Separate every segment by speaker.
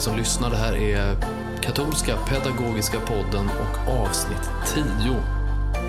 Speaker 1: Dig som lyssnar. Det här är Katolska Pedagogiska Podden och avsnitt 10.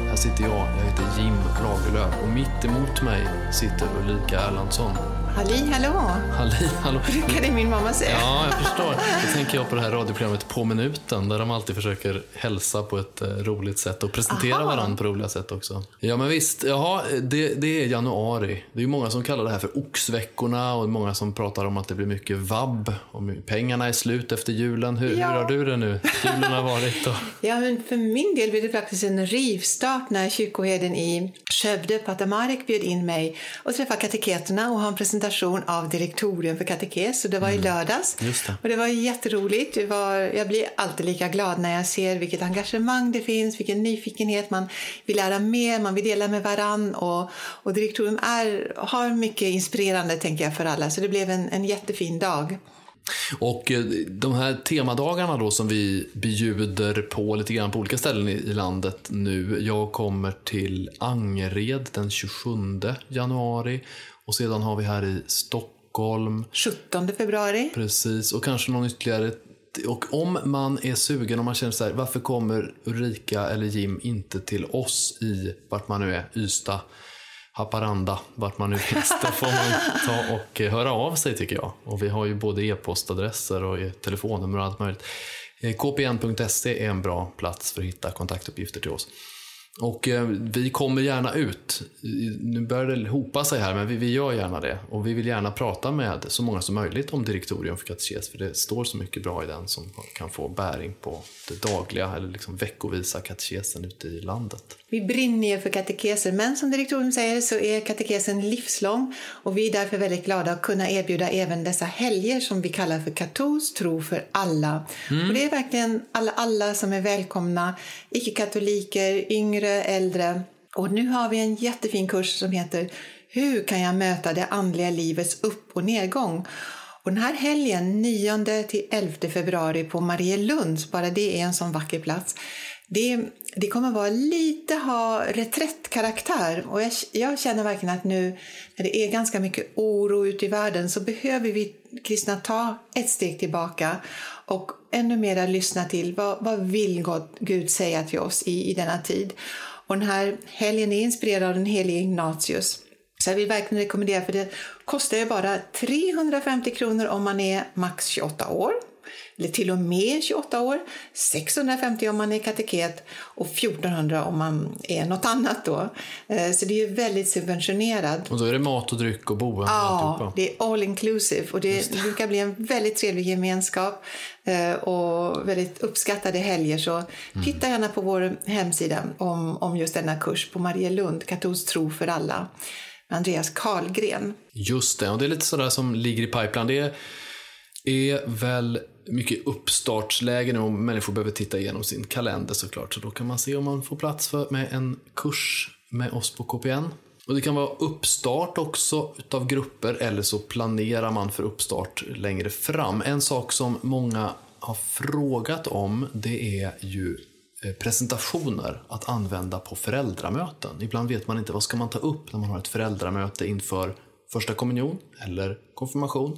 Speaker 1: Här sitter jag, jag heter Jim Lagerlöf och mitt emot mig sitter Ulrika Erlandsson.
Speaker 2: Halli hallå,
Speaker 1: Halli, hallå.
Speaker 2: brukade min mamma säga.
Speaker 1: Ja, jag förstår. Då tänker jag på det här radioprogrammet På minuten där de alltid försöker hälsa på ett eh, roligt sätt och presentera
Speaker 2: Aha.
Speaker 1: varandra på roliga sätt också. Ja, men visst. Jaha, det, det är januari. Det är ju många som kallar det här för oxveckorna och många som pratar om att det blir mycket vabb och pengarna är slut efter julen. Hur,
Speaker 2: Ja.
Speaker 1: hur har du det nu? Julen har varit och...
Speaker 2: Ja, men för min del blev det faktiskt en rivstart när kyrkoherden i Skövde, Pater Marek, bjöd in mig och träffa kateketerna och ha en presentation av direktorium för katekes. Så det var i lördags.
Speaker 1: Mm. Just det.
Speaker 2: Och det var jätteroligt. Det var, jag blir alltid lika glad när jag ser vilket engagemang det finns, vilken nyfikenhet. Man vill lära mer, man vill dela med varann. Och, och direktorium är, har mycket inspirerande, tänker jag, för alla. Så det blev en, en jättefin dag.
Speaker 1: Och eh, de här temadagarna då som vi bjuder på lite grann på olika ställen i, i landet nu. Jag kommer till Angered den 27 januari och sedan har vi här i Stockholm
Speaker 2: 17 februari.
Speaker 1: Precis, och kanske någon ytterligare. Och om man är sugen, om man känner så här, varför kommer Ulrika eller Jim inte till oss i, vart man nu är, Ystad, Haparanda, vart man nu finns, då får man ta och höra av sig tycker jag. Och vi har ju både e-postadresser och telefonnummer och allt möjligt. Eh, kpn.se är en bra plats för att hitta kontaktuppgifter till oss. Och eh, vi kommer gärna ut. Nu börjar det hopa sig här, men vi, vi gör gärna det. Och vi vill gärna prata med så många som möjligt om direktorium för katekes, för det står så mycket bra i den som kan få bäring på det dagliga eller liksom veckovisa katekesen ute i landet.
Speaker 2: Vi brinner ju för katekeser, men som direktorn säger så är katekesen livslång och vi är därför väldigt glada att kunna erbjuda även dessa helger som vi kallar för katolsk tro för alla. Och det är verkligen alla, alla som är välkomna, icke-katoliker, yngre, äldre. Och nu har vi en jättefin kurs som heter Hur kan jag möta det andliga livets upp och nedgång? Och den här helgen, 9 till 11 februari på Marielunds, bara det är en sån vacker plats. Det, det kommer vara lite ha reträttkaraktär och jag, jag känner verkligen att nu när det är ganska mycket oro ute i världen så behöver vi kristna ta ett steg tillbaka och ännu mer lyssna till vad, vad vill God, Gud säga till oss i, i denna tid. Och den här helgen är inspirerad av den helige Ignatius. Så jag vill verkligen rekommendera, för det kostar ju bara 350 kronor om man är max 28 år. Eller till och med 28 år. 650 om man är kateket och 1400 om man är något annat då. Eh, Så det är ju väldigt subventionerat.
Speaker 1: Och då är det mat och dryck och boende och
Speaker 2: Ja,
Speaker 1: alltihopa.
Speaker 2: det är all inclusive och det brukar bli en väldigt trevlig gemenskap eh, och väldigt uppskattade helger. Så titta gärna på vår hemsida om, om just denna kurs på Marielund, Katolsk tro för alla, med Andreas Karlgren.
Speaker 1: Just det, och det är lite sådär som ligger i pipeline. Det är väl mycket uppstartsläge nu och människor behöver titta igenom sin kalender såklart. Så då kan man se om man får plats för, med en kurs med oss på KPN. Och det kan vara uppstart också utav grupper eller så planerar man för uppstart längre fram. En sak som många har frågat om det är ju eh, presentationer att använda på föräldramöten. Ibland vet man inte vad ska man ta upp när man har ett föräldramöte inför första kommunion eller konfirmation.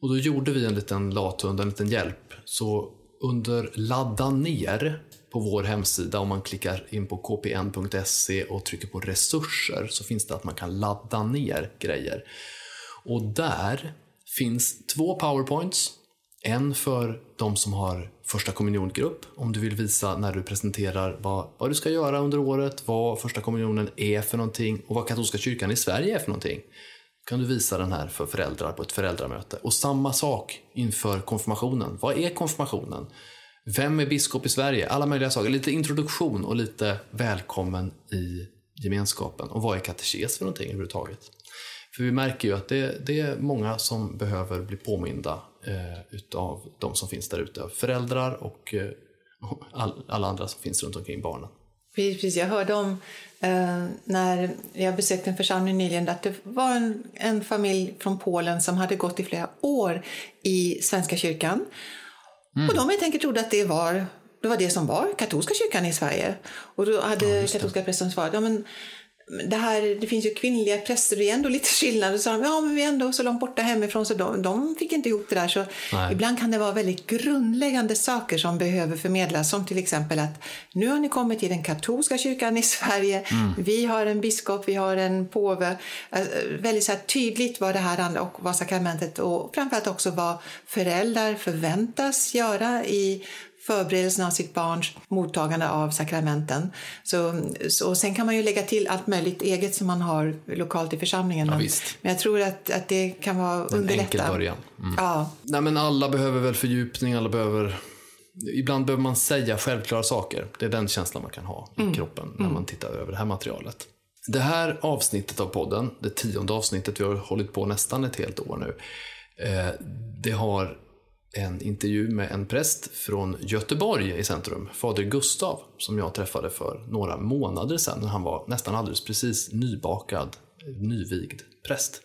Speaker 1: Och då gjorde vi en liten lathund, en liten hjälp. Så under ladda ner på vår hemsida, om man klickar in på kpn.se och trycker på resurser, så finns det att man kan ladda ner grejer. Och där finns två powerpoints. En för de som har första kommuniongrupp, om du vill visa när du presenterar vad, vad du ska göra under året, vad första kommunionen är för någonting och vad katolska kyrkan i Sverige är för någonting kan du visa den här för föräldrar på ett föräldramöte. Och samma sak inför konfirmationen. Vad är konfirmationen? Vem är biskop i Sverige? Alla möjliga saker. Lite introduktion och lite välkommen i gemenskapen. Och vad är katekes för någonting överhuvudtaget? För vi märker ju att det, det är många som behöver bli påminda eh, utav de som finns där ute. Föräldrar och eh, all, alla andra som finns runt omkring barnen.
Speaker 2: Precis, jag hörde om eh, när jag besökte en församling nyligen att det var en, en, familj från Polen som hade gått i flera år i Svenska kyrkan. Mm. Och de helt enkelt trodde att det var det var det som var katolska kyrkan i Sverige. Och då hade ja, katolska prästen svarat, ja men det, här, det finns ju kvinnliga präster, det är ändå lite skillnad. Och så de, ja men vi är ändå så långt borta hemifrån så de, de fick inte ihop det där. Så ibland kan det vara väldigt grundläggande saker som behöver förmedlas. Som till exempel att nu har ni kommit till den katolska kyrkan i Sverige. Mm. Vi har en biskop, vi har en påve. Alltså, väldigt så tydligt vad det här handlar och vad sakramentet och framförallt också vad föräldrar förväntas göra i förberedelsen av sitt barns mottagande av sakramenten. Så, så, sen kan man ju lägga till allt möjligt eget som man har lokalt i församlingen.
Speaker 1: Ja,
Speaker 2: men, men, jag tror att, att det kan vara en underlätta.
Speaker 1: enkel början.
Speaker 2: Mm. Ja.
Speaker 1: Nej, men alla behöver väl fördjupning, alla behöver Ibland behöver man säga självklara saker. Det är den känslan man kan ha i mm. kroppen när mm. man tittar över det här materialet. Det här avsnittet av podden, det tionde avsnittet, vi har hållit på nästan ett helt år nu. Eh, det har en intervju med en präst från Göteborg i centrum, fader Gustav, som jag träffade för några månader sedan när han var nästan alldeles precis nybakad, nyvigd präst.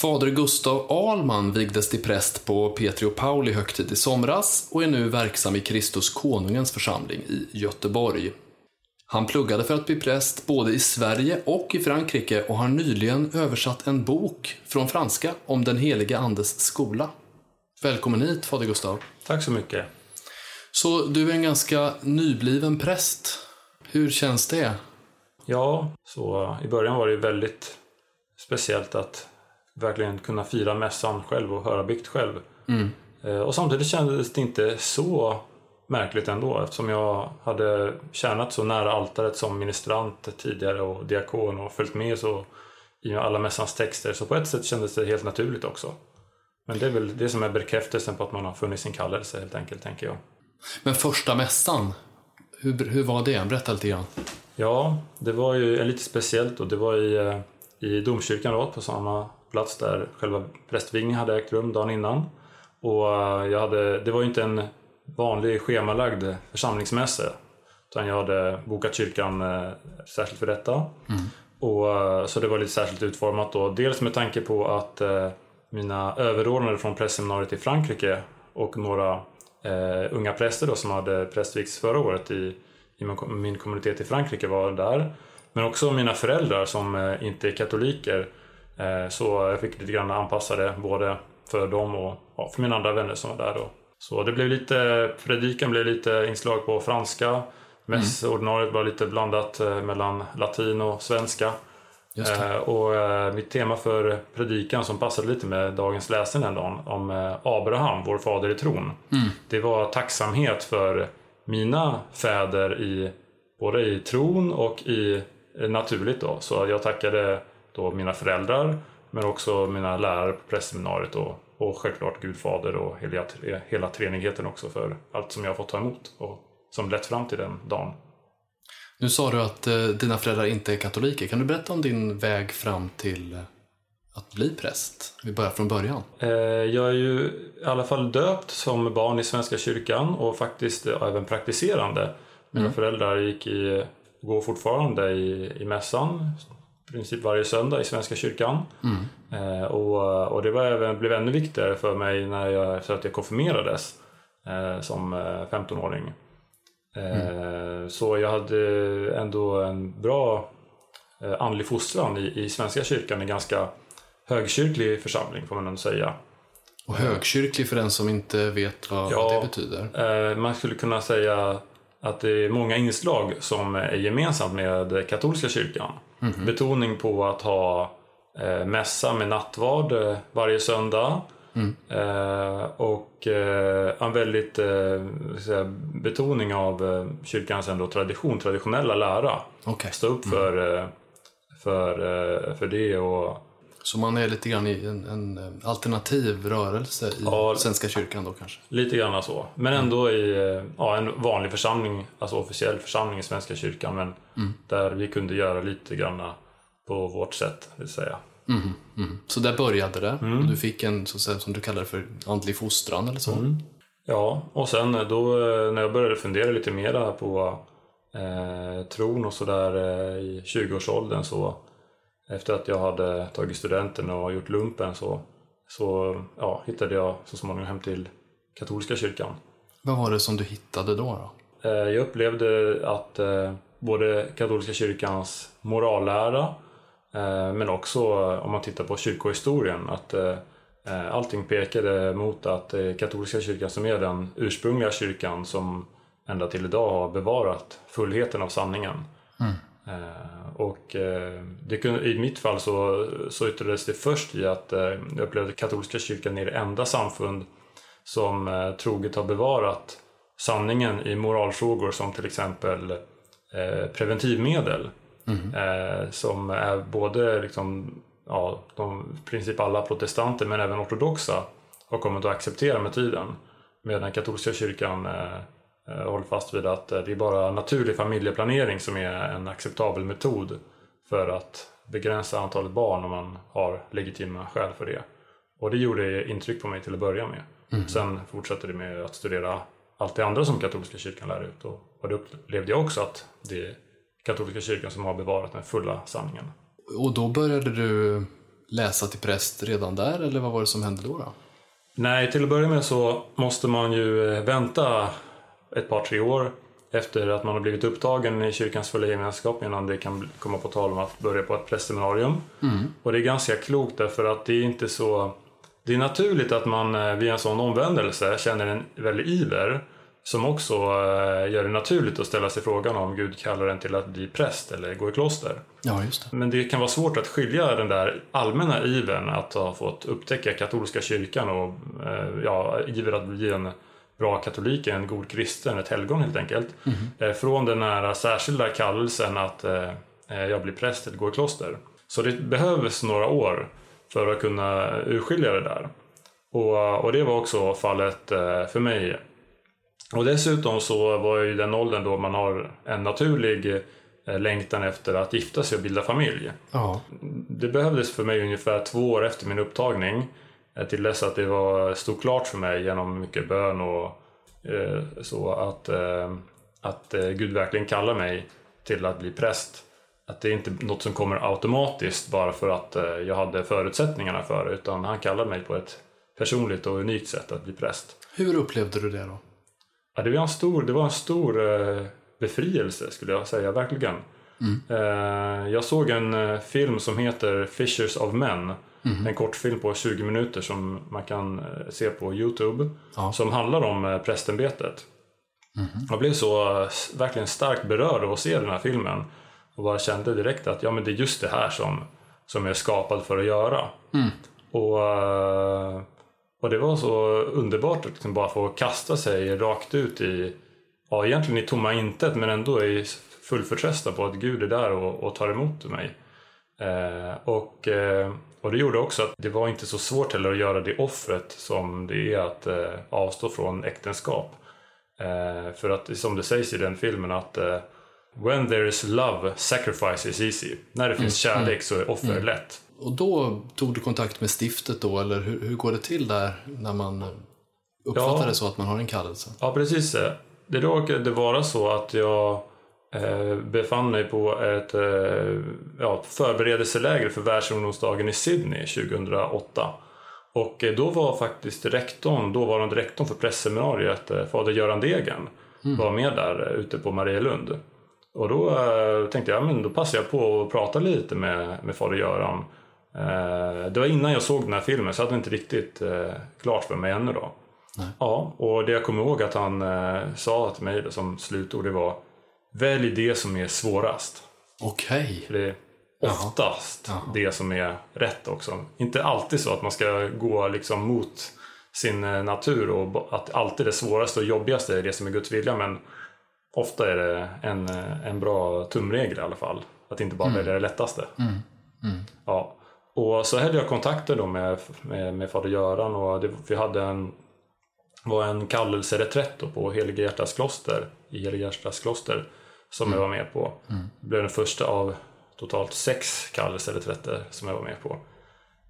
Speaker 1: Fader Gustav Alman vigdes till präst på Petri och Pauli högtid i somras och är nu verksam i Kristus Konungens församling i Göteborg. Han pluggade för att bli präst både i Sverige och i Frankrike och har nyligen översatt en bok från franska om den heliga Andes skola. Välkommen hit, fader Gustav.
Speaker 3: Tack så mycket.
Speaker 1: Så du är en ganska nybliven präst. Hur känns det?
Speaker 3: Ja, så i början var det väldigt speciellt att verkligen kunna fira mässan själv och höra bikt själv. Mm. Eh, och samtidigt kändes det inte så märkligt ändå eftersom jag hade tjänat så nära altaret som ministrant tidigare och diakon och följt med så i alla mässans texter. Så på ett sätt kändes det helt naturligt också. Men det är väl det som är bekräftelsen på att man har funnit sin kallelse helt enkelt, tänker jag.
Speaker 1: Men första mässan, hur, hur var det? Berätta lite grann.
Speaker 3: Ja, det var ju lite speciellt och det var i, eh, i domkyrkan då, på samma plats där själva prästvigningen hade ägt rum dagen innan. Och eh, jag hade, det var ju inte en vanlig schemalagd församlingsmässa. Utan jag hade bokat kyrkan eh, särskilt för detta. Mm. Och, eh, så det var lite särskilt utformat då. Dels med tanke på att eh, mina överordnade från prästseminariet i Frankrike och några eh, unga präster då, som hade prästvigts förra året i, i min, min kommunitet i Frankrike var där. Men också mina föräldrar som eh, inte är katoliker. Eh, så jag fick lite grann anpassa det både för dem och ja, för mina andra vänner som var där. Då. Så det blev lite, predikan blev lite inslag på franska. Mässordinariet mm. var lite blandat eh, mellan latin och svenska. Eh, och eh, mitt tema för predikan som passade lite med dagens läsning den dagen om eh, Abraham, vår fader i tron. Mm. Det var tacksamhet för mina fäder i både i tron och i eh, naturligt då. Så jag tackade då mina föräldrar men också mina lärare på prästseminariet och och självklart Gud Fader och hela, hela treenigheten också för allt som jag fått ta emot och som lett fram till den dagen.
Speaker 1: Nu sa du att eh, dina föräldrar inte är katoliker. Kan du berätta om din väg fram till eh, att bli präst? Vi börjar från början.
Speaker 3: Eh, jag är ju i alla fall döpt som barn i Svenska kyrkan och faktiskt även praktiserande. Mina mm. föräldrar gick i, går fortfarande i, i mässan i princip varje söndag i Svenska kyrkan. Mm. Eh, och, och det var även, blev ännu viktigare för mig när jag, så att jag konfirmerades eh, som 15-åring. Eh, mm. Så jag hade ändå en bra eh, andlig fostran i, i Svenska kyrkan, en ganska högkyrklig församling får man nog säga.
Speaker 1: Och högkyrklig för den som inte vet vad, ja, det betyder?
Speaker 3: Eh, man skulle kunna säga att det är många inslag som är gemensamt med katolska kyrkan. Mm -hmm. Betoning på att ha eh, mässa med nattvard eh, varje söndag. Mm. Eh, och eh, en väldigt eh, betoning av eh, kyrkans ändå tradition, traditionella lära.
Speaker 1: Okay.
Speaker 3: Stå upp för, mm. för, för det och
Speaker 1: Så man är lite grann i en, en eh, alternativ rörelse i
Speaker 3: Ja.
Speaker 1: Svenska kyrkan då kanske?
Speaker 3: Lite grann så. Men ändå i eh, ja, en vanlig församling, alltså officiell församling i Svenska kyrkan. Men där vi kunde göra lite grann på vårt sätt, vill säga.
Speaker 1: Mm. Så där började det.
Speaker 3: Mm.
Speaker 1: Och du fick en, så säga, som du kallar det för, andlig fostran eller så.
Speaker 3: Mm. Ja, och sen då eh, när jag började fundera lite mera på eh, tron och sådär eh, i 20-årsåldern så efter att jag hade tagit studenten och gjort lumpen så, så ja, hittade jag så småningom hem till katolska kyrkan.
Speaker 1: Vad var det som du hittade då? då?
Speaker 3: Eh, Jag upplevde att eh, både katolska kyrkans morallära eh, men också om man tittar på kyrkohistorien att allting pekade mot att katolska kyrkan som är den ursprungliga kyrkan som ända till idag har bevarat fullheten av sanningen. Eh, Och eh, det kunde, i mitt fall så, så yttrades det först i att eh, jag upplevde att katolska kyrkan är det enda samfund som eh, troget har bevarat sanningen i moralfrågor som till exempel eh, preventivmedel. Eh, som är både liksom, ja, de princip alla protestanter men även ortodoxa har kommit att acceptera med tiden. Medan katolska kyrkan eh, eh, håller fast vid att eh, det är bara naturlig familjeplanering som är en acceptabel metod för att begränsa antalet barn om man har legitima skäl för det. Och det gjorde intryck på mig till att börja med. Sen fortsatte det med att studera allt det andra som katolska kyrkan lär ut. Och, och då upplevde jag också att det är katolska kyrkan som har bevarat den fulla sanningen.
Speaker 1: Och då började du läsa till präst redan där, eller vad var det som hände då? då?
Speaker 3: Nej, till att börja med så måste man ju eh, vänta ett par, tre år efter att man har blivit upptagen i kyrkans fulla gemenskap innan det kan komma på tal om att börja på ett prästseminarium. Och det är ganska klokt därför att det är inte så... Det är naturligt att man eh, vid en sån omvändelse känner en väldig iver som också eh, gör det naturligt att ställa sig frågan om Gud kallar en till att bli präst eller gå i kloster.
Speaker 1: Ja, just det.
Speaker 3: Men det kan vara svårt att skilja den där allmänna ivern att ha fått upptäcka katolska kyrkan och eh, ja, iver att bli en bra katolik, en god kristen, ett helgon helt enkelt. Eh, från den här särskilda kallelsen att eh, eh, jag blir präst eller går i kloster. Så det behövs några år för att kunna urskilja det där. Och, och det var också fallet för mig. Och dessutom så var jag i den åldern då man har en naturlig längtan efter att gifta sig och bilda familj.
Speaker 1: Ja.
Speaker 3: Det behövdes för mig ungefär två år efter min upptagning till dess att det var, stod klart för mig genom mycket bön och eh, så att, eh, att eh, Gud verkligen kallar mig till att bli präst. Att det är inte något som kommer automatiskt bara för att eh, jag hade förutsättningarna för det utan han kallar mig på ett personligt och unikt sätt att bli präst.
Speaker 1: Hur upplevde du det då?
Speaker 3: Ja, det var en stor, det var en stor eh, befrielse skulle jag säga, verkligen. Eh, jag såg en eh, film som heter Fishers of Men. En kortfilm på 20 minuter som man kan eh, se på Youtube.
Speaker 1: Ja.
Speaker 3: Som handlar om eh, prästämbetet. Jag blev så verkligen starkt berörd av att se den här filmen. Och bara kände direkt att ja, men det är just det här som, som jag är skapad för att göra. Och, eh, och det var så underbart att liksom bara få kasta sig rakt ut i, ja egentligen i tomma intet men ändå i full förtröstan på att Gud är där och, och tar emot mig. Eh, och, eh, och det gjorde också att det var inte så svårt heller att göra det offret som det är att eh, avstå från äktenskap. För att som det sägs i den filmen att When there is love, sacrifice is easy. När det finns kärlek så är offer lätt.
Speaker 1: Och då tog du kontakt med stiftet då, eller hur, hur går det till där när man uppfattar
Speaker 3: Ja.
Speaker 1: det så att man har en kallelse?
Speaker 3: Ja, precis. Det råkade vara så att jag befann mig på ett eh, ja, förberedelseläger för världsungdomsdagen i Sydney 2008. Och eh, då var faktiskt rektorn, dåvarande rektorn för pressseminariet, eh, fader Göran Degen, var med där eh, ute på Marielund. Och då eh, tänkte jag, men då passar jag på att prata lite med, med fader Göran. Eh, det var innan jag såg den här filmen så jag hade inte riktigt eh, klart för mig ännu då. Ja, och det jag kommer ihåg att han eh, sa till mig som slutord det var Välj det som är svårast.
Speaker 1: Okej.
Speaker 3: För det är oftast det som är rätt också. Inte alltid så att man ska gå liksom mot sin eh, natur och att alltid det svåraste och jobbigaste är det som är Guds vilja men ofta är det en, eh, en bra tumregel i alla fall. Att inte bara välja det lättaste. Ja. och så hade jag kontakter då med, med, med fader Göran och det, vi hade en, var en kallelsereträtt på Helige Hjärtas kloster, i Helige Hjärtas kloster som jag var med på. Det blev den första av totalt sex kallelsereträtter som jag var med på.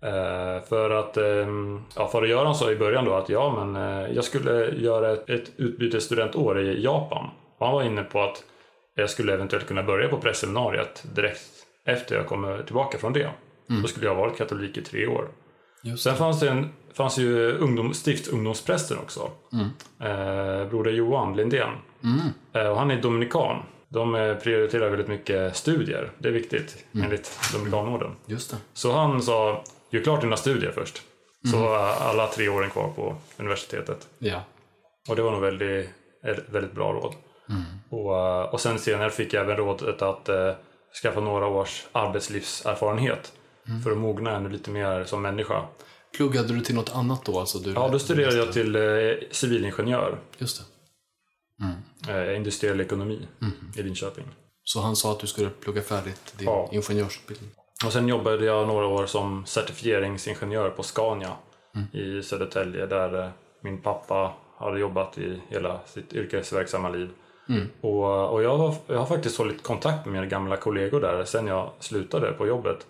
Speaker 3: Eh, för att eh, ja, fader Göran sa i början då att ja, men eh, jag skulle göra ett, ett utbytesstudentår i Japan. Och han var inne på att jag skulle eventuellt kunna börja på prästseminariet direkt efter jag kommer tillbaka från det. Då skulle jag ha varit katolik i tre år.
Speaker 1: Just
Speaker 3: Sen fanns det en, fanns ju ungdom, stiftsungdomsprästen också. Eh, broder Johan Lindén. Eh, och han är dominikan. De eh, prioriterar väldigt mycket studier. Det är viktigt enligt Dominikanorden.
Speaker 1: Just det.
Speaker 3: Så han sa, gör klart dina studier först. Så var alla tre åren kvar på universitetet.
Speaker 1: Ja.
Speaker 3: Och det var nog väldigt, väldigt bra råd. Och, eh, och sen senare fick jag även rådet att eh, skaffa några års arbetslivserfarenhet. För att mogna ännu lite mer som människa.
Speaker 1: Pluggade du till något annat då? Alltså du,
Speaker 3: Ja, då studerade jag till eh, civilingenjör.
Speaker 1: Just det.
Speaker 3: Eh, industriell ekonomi i Linköping.
Speaker 1: Så han sa att du skulle plugga färdigt din
Speaker 3: Ja.
Speaker 1: ingenjörsutbildning?
Speaker 3: Och sen jobbade jag några år som certifieringsingenjör på Scania i Södertälje där eh, min pappa hade jobbat i hela sitt yrkesverksamma liv. Och, och jag, har, jag har faktiskt hållit kontakt med mina gamla kollegor där sen jag slutade på jobbet.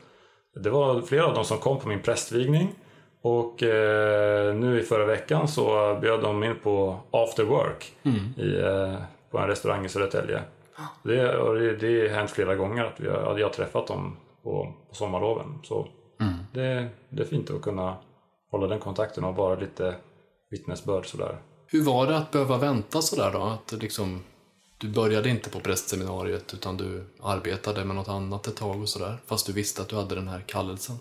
Speaker 3: Det var flera av dem som kom på min prästvigning och eh, nu i förra veckan så bjöd de in på after work i, eh, på en restaurang i Södertälje. Det, och det, det har hänt flera gånger att vi har, att jag har träffat dem på, på sommarloven. Så det, det är fint att kunna hålla den kontakten och vara lite vittnesbörd sådär.
Speaker 1: Hur var det att behöva vänta sådär då? Att liksom, du började inte på prästseminariet utan du arbetade med något annat ett tag och sådär. Fast du visste att du hade den här kallelsen.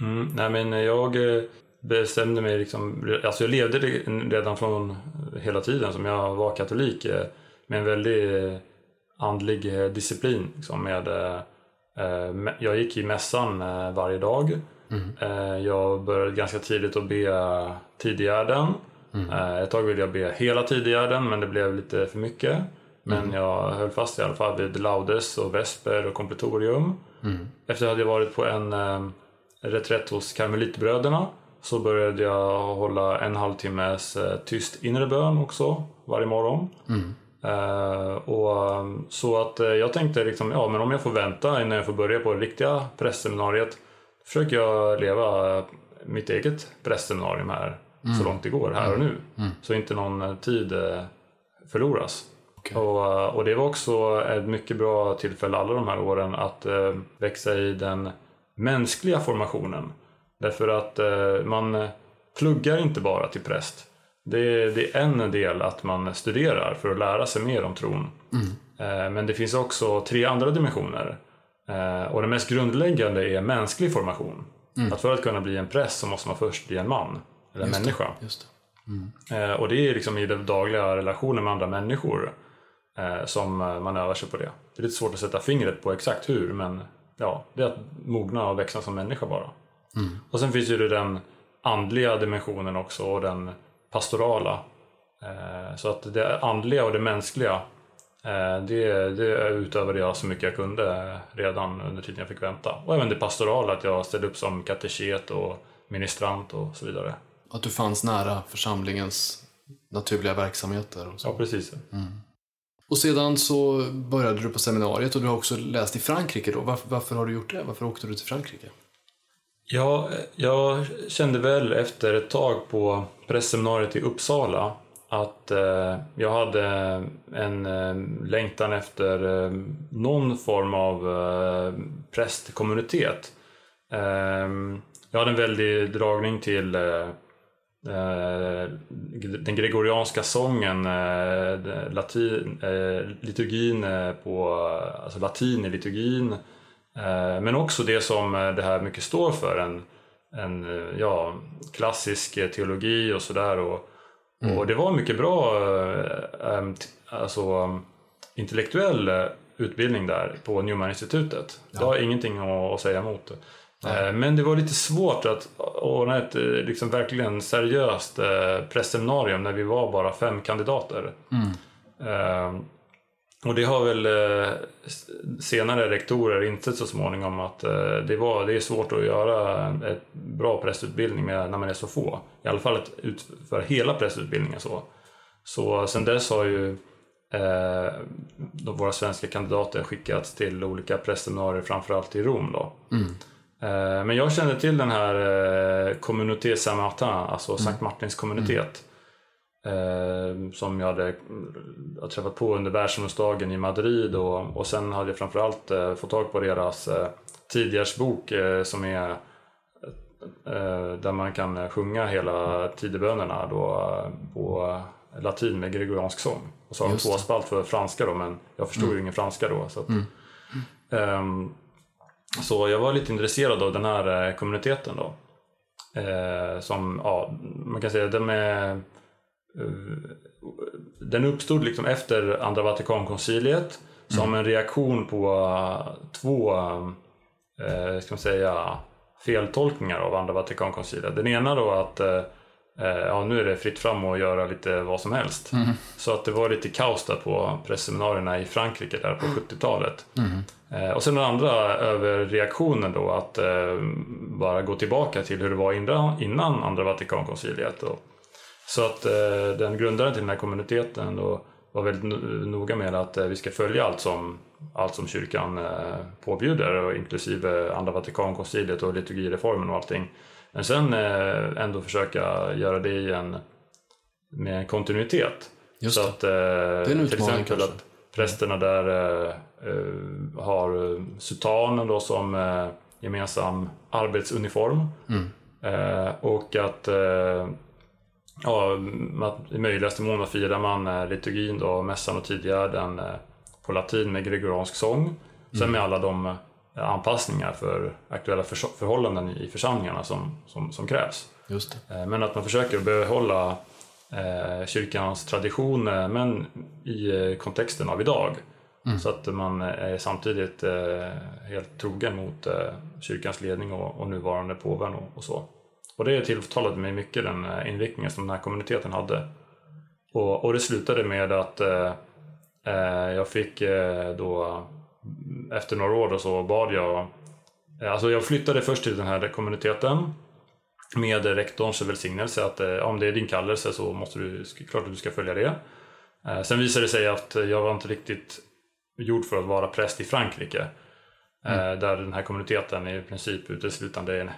Speaker 3: Mm, nej men jag eh, bestämde mig liksom, alltså jag levde re- redan från hela tiden som jag var katolik eh, med en väldigt eh, andlig disciplin. Liksom med, jag gick i mässan varje dag. Eh, Jag började ganska tidigt att be tidigärden. Eh, Ett tag ville jag be hela tidigärden men det blev lite för mycket. Men jag höll fast i alla fall vid laudes och vesper och kompletorium. Efter att jag hade varit på en reträtt hos karmelitbröderna så började jag hålla en halvtimmes eh, tyst inre bön också varje morgon. Eh, och, eh, så att eh, jag tänkte liksom, ja men om jag får vänta innan jag får börja på det riktiga prästseminariet försöker jag leva mitt eget prästseminarium här så långt det går här och nu. Så inte någon tid eh, förloras.
Speaker 1: Okej.
Speaker 3: Och, och det var också ett mycket bra tillfälle alla de här åren att växa i den mänskliga formationen. Därför att eh, man pluggar inte bara till präst. Det, det är en del att man studerar för att lära sig mer om tron. Eh, men det finns också tre andra dimensioner. Eh, och den mest grundläggande är mänsklig formation. Att för att kunna bli en präst så måste man först bli en man, eller en människa.
Speaker 1: Just det.
Speaker 3: Eh, och det är liksom i den dagliga relationen med andra människor som man övar sig på det. Det är lite svårt att sätta fingret på exakt hur, men ja, det är att mogna och växa som människa bara. Och sen finns ju det den andliga dimensionen också och den pastorala. Eh, så att det andliga och det mänskliga, eh, det, det utövade jag så mycket jag kunde redan under tiden jag fick vänta. Och även det pastorala, att jag ställde upp som kateket och ministrant och så vidare.
Speaker 1: Att du fanns nära församlingens naturliga verksamheter och så.
Speaker 3: Ja, precis.
Speaker 1: Och sedan så började du på seminariet och du har också läst i Frankrike då. Varför, varför har du gjort det? Varför åkte du till Frankrike?
Speaker 3: Ja, jag kände väl efter ett tag på pressseminariet i Uppsala att eh, jag hade en eh, längtan efter eh, någon form av eh, prästkommunitet. Eh, jag hade en väldig dragning till eh, den gregorianska sången, eh, latin, eh, liturgin eh, på, alltså latin i liturgin. Eh, Men också det som eh, det här mycket står för, en, en eh, ja, klassisk eh, teologi och sådär. Och, och det var mycket bra eh, alltså, intellektuell eh, utbildning där på Newman-institutet. Det har ingenting att att säga emot. Eh, Men det var lite svårt att ordna ett eh, liksom verkligen seriöst eh, prästseminarium när vi var bara fem kandidater. Eh, Och det har väl senare rektorer insett så småningom att det, var, det är svårt att göra en ett bra prästutbildning med, när man är så få. I alla fall utföra hela prästutbildningen så. Så sen dess har ju eh, våra svenska kandidater skickats till olika prästseminarier, framförallt i Rom. Då.
Speaker 1: Mm.
Speaker 3: Eh, men jag känner till den här eh, Communauté Saint-Martin, alltså Sankt Martins kommunitet. Eh, som jag hade jag träffat på under världsungdomsdagen i Madrid och, och sen hade jag framförallt eh, fått tag på deras eh, tidigärdsbok eh, som är eh, där man kan sjunga hela tidebönerna då, eh, på latin med gregoriansk sång. Och så har de
Speaker 1: Just det.
Speaker 3: tvåspalt för franska då men jag förstod ju ingen franska då. Så, att, Ehm, så jag var lite intresserad av den här eh, kommuniteten då. Eh, som, ja, man kan säga den är eh, den uppstod liksom efter andra Vatikankonciliet som en reaktion på eh, två eh, ska man säga, feltolkningar av andra Vatikankonciliet. Den ena då att eh, ja, nu är det fritt fram att göra lite vad som helst. Så att det var lite kaos där på pressseminarierna i Frankrike där på 70-talet. Eh, och sen den andra överreaktionen då att eh, bara gå tillbaka till hur det var innan, andra Vatikankonciliet. Så att eh, den grundaren till den här kommuniteten då var väldigt no- noga med att eh, vi ska följa allt som, allt som kyrkan eh, påbjuder, och inklusive andra Vatikankonciliet och liturgireformen och allting. Men sen eh, ändå försöka göra det i en, med en kontinuitet.
Speaker 1: Just
Speaker 3: så
Speaker 1: det.
Speaker 3: att, eh,
Speaker 1: är en
Speaker 3: till exempel
Speaker 1: kanske.
Speaker 3: att prästerna där eh, har sutanen då som gemensam arbetsuniform.
Speaker 1: Mm.
Speaker 3: Och att ja, att i möjligaste mån firar man liturgin då, mässan och tidigärden eh, på latin med gregoriansk sång. Sen
Speaker 1: Mm.
Speaker 3: med alla de anpassningar för aktuella förhållanden i församlingarna som, som, som krävs. Eh, Men att man försöker behålla eh, kyrkans traditioner men i eh, kontexten av idag. Så att man är samtidigt helt trogen mot kyrkans ledning och, och nuvarande påven och, och så. Och det tilltalade mig mycket den inriktningen som den här kommuniteten hade. Och, och det slutade med att eh, jag fick eh, då efter några år då så bad jag eh, Alltså jag flyttade först till den här kommuniteten med rektorns välsignelse att eh, om det är din kallelse så måste du, klart att du ska följa det. Eh, Sen visade det sig att jag var inte riktigt gjord för att vara präst i Frankrike. eh, Där den här kommuniteten i princip uteslutande är,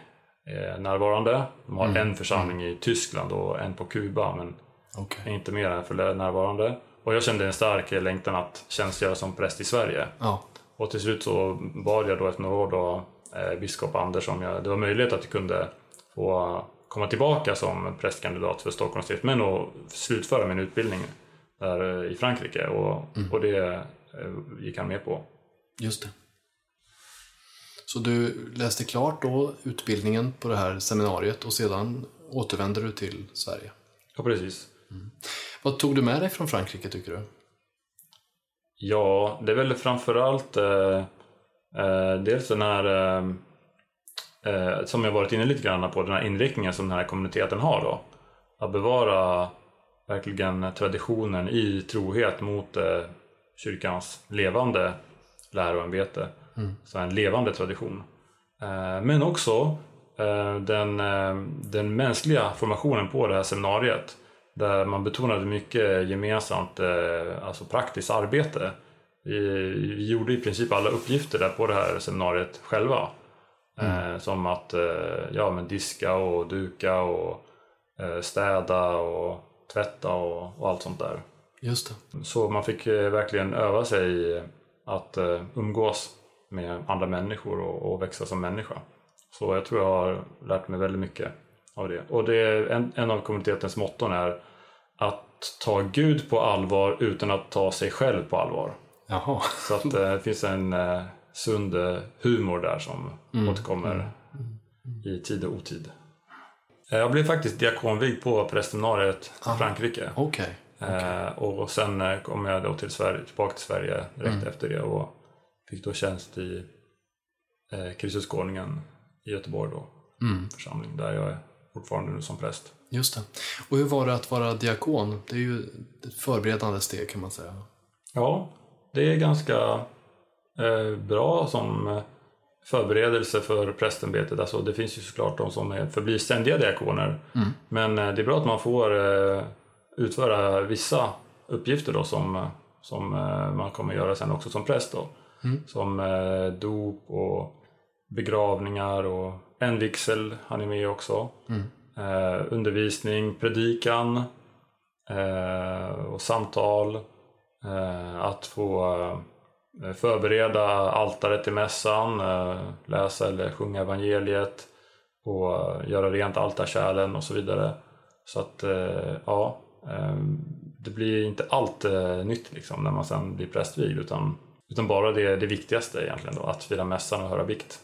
Speaker 3: är närvarande. De har en församling i Tyskland och en på Kuba men
Speaker 1: Okej.
Speaker 3: inte mer än för närvarande. Och jag kände en stark längtan att tjänstgöra som präst i Sverige.
Speaker 1: Ja.
Speaker 3: Och till slut så bad jag då efter några år då, eh, biskop Anders om jag, det var möjligt att jag kunde få komma tillbaka som prästkandidat för Stockholms stift men att slutföra min utbildning där eh, i Frankrike och, och det eh, gick han med på.
Speaker 1: Just det. Så du läste klart då utbildningen på det här seminariet och sedan återvände du till Sverige.
Speaker 3: Ja, precis.
Speaker 1: Vad tog du med dig från Frankrike tycker du?
Speaker 3: Ja, det är väl framförallt eh, eh, dels den här eh, eh, som jag varit inne lite grann på, den här inriktningen som den här kommuniteten har då. Att bevara verkligen traditionen i trohet mot eh, kyrkans levande läroämbete. Så en levande tradition. Eh, men också eh, den, eh, den mänskliga formationen på det här seminariet. Där man betonade mycket gemensamt, eh, alltså praktiskt arbete. Vi, vi gjorde i princip alla uppgifter där på det här seminariet själva. Eh, som att eh, ja, men diska och duka och städa och tvätta och, och allt sånt där.
Speaker 1: Just det.
Speaker 3: Så man fick verkligen öva sig i att umgås med andra människor och, och växa som människa. Så jag tror jag har lärt mig väldigt mycket av det. Och det är en, en av kommunitetens motton är att ta Gud på allvar utan att ta sig själv på allvar.
Speaker 1: Jaha.
Speaker 3: Så att eh, det finns en eh, sund eh, humor där som återkommer i tid och otid. Eh, Jag blev faktiskt diakonvigd på prästseminariet i Frankrike.
Speaker 1: Okej.
Speaker 3: Eh, och sen kom jag då till Sverige, tillbaka till Sverige direkt efter det och fick då tjänst i eh, Kristusgårningen i Göteborg då, församling där jag är fortfarande nu som präst.
Speaker 1: Just det. Och hur var det att vara diakon? Det är ju ett förberedande steg kan man säga.
Speaker 3: Ja, det är ganska eh, bra som eh, förberedelse för prästämbetet. Alltså, det finns ju såklart de som är, förblir ständiga diakoner.
Speaker 1: Mm.
Speaker 3: Men eh, det är bra att man får eh, utföra vissa uppgifter då som, som eh, man kommer göra sen också som präst. Då.
Speaker 1: Mm.
Speaker 3: Som eh, dop och begravningar och en vigsel han är med också.
Speaker 1: Mm.
Speaker 3: Eh, undervisning, predikan eh, och samtal. Eh, att få eh, förbereda altaret till mässan, eh, läsa eller sjunga evangeliet och eh, göra rent altarkärlen och så vidare. Så att ja, det blir inte allt nytt liksom när man sen blir prästvigd utan, utan bara det, det viktigaste egentligen då, att fira mässan och höra bikt.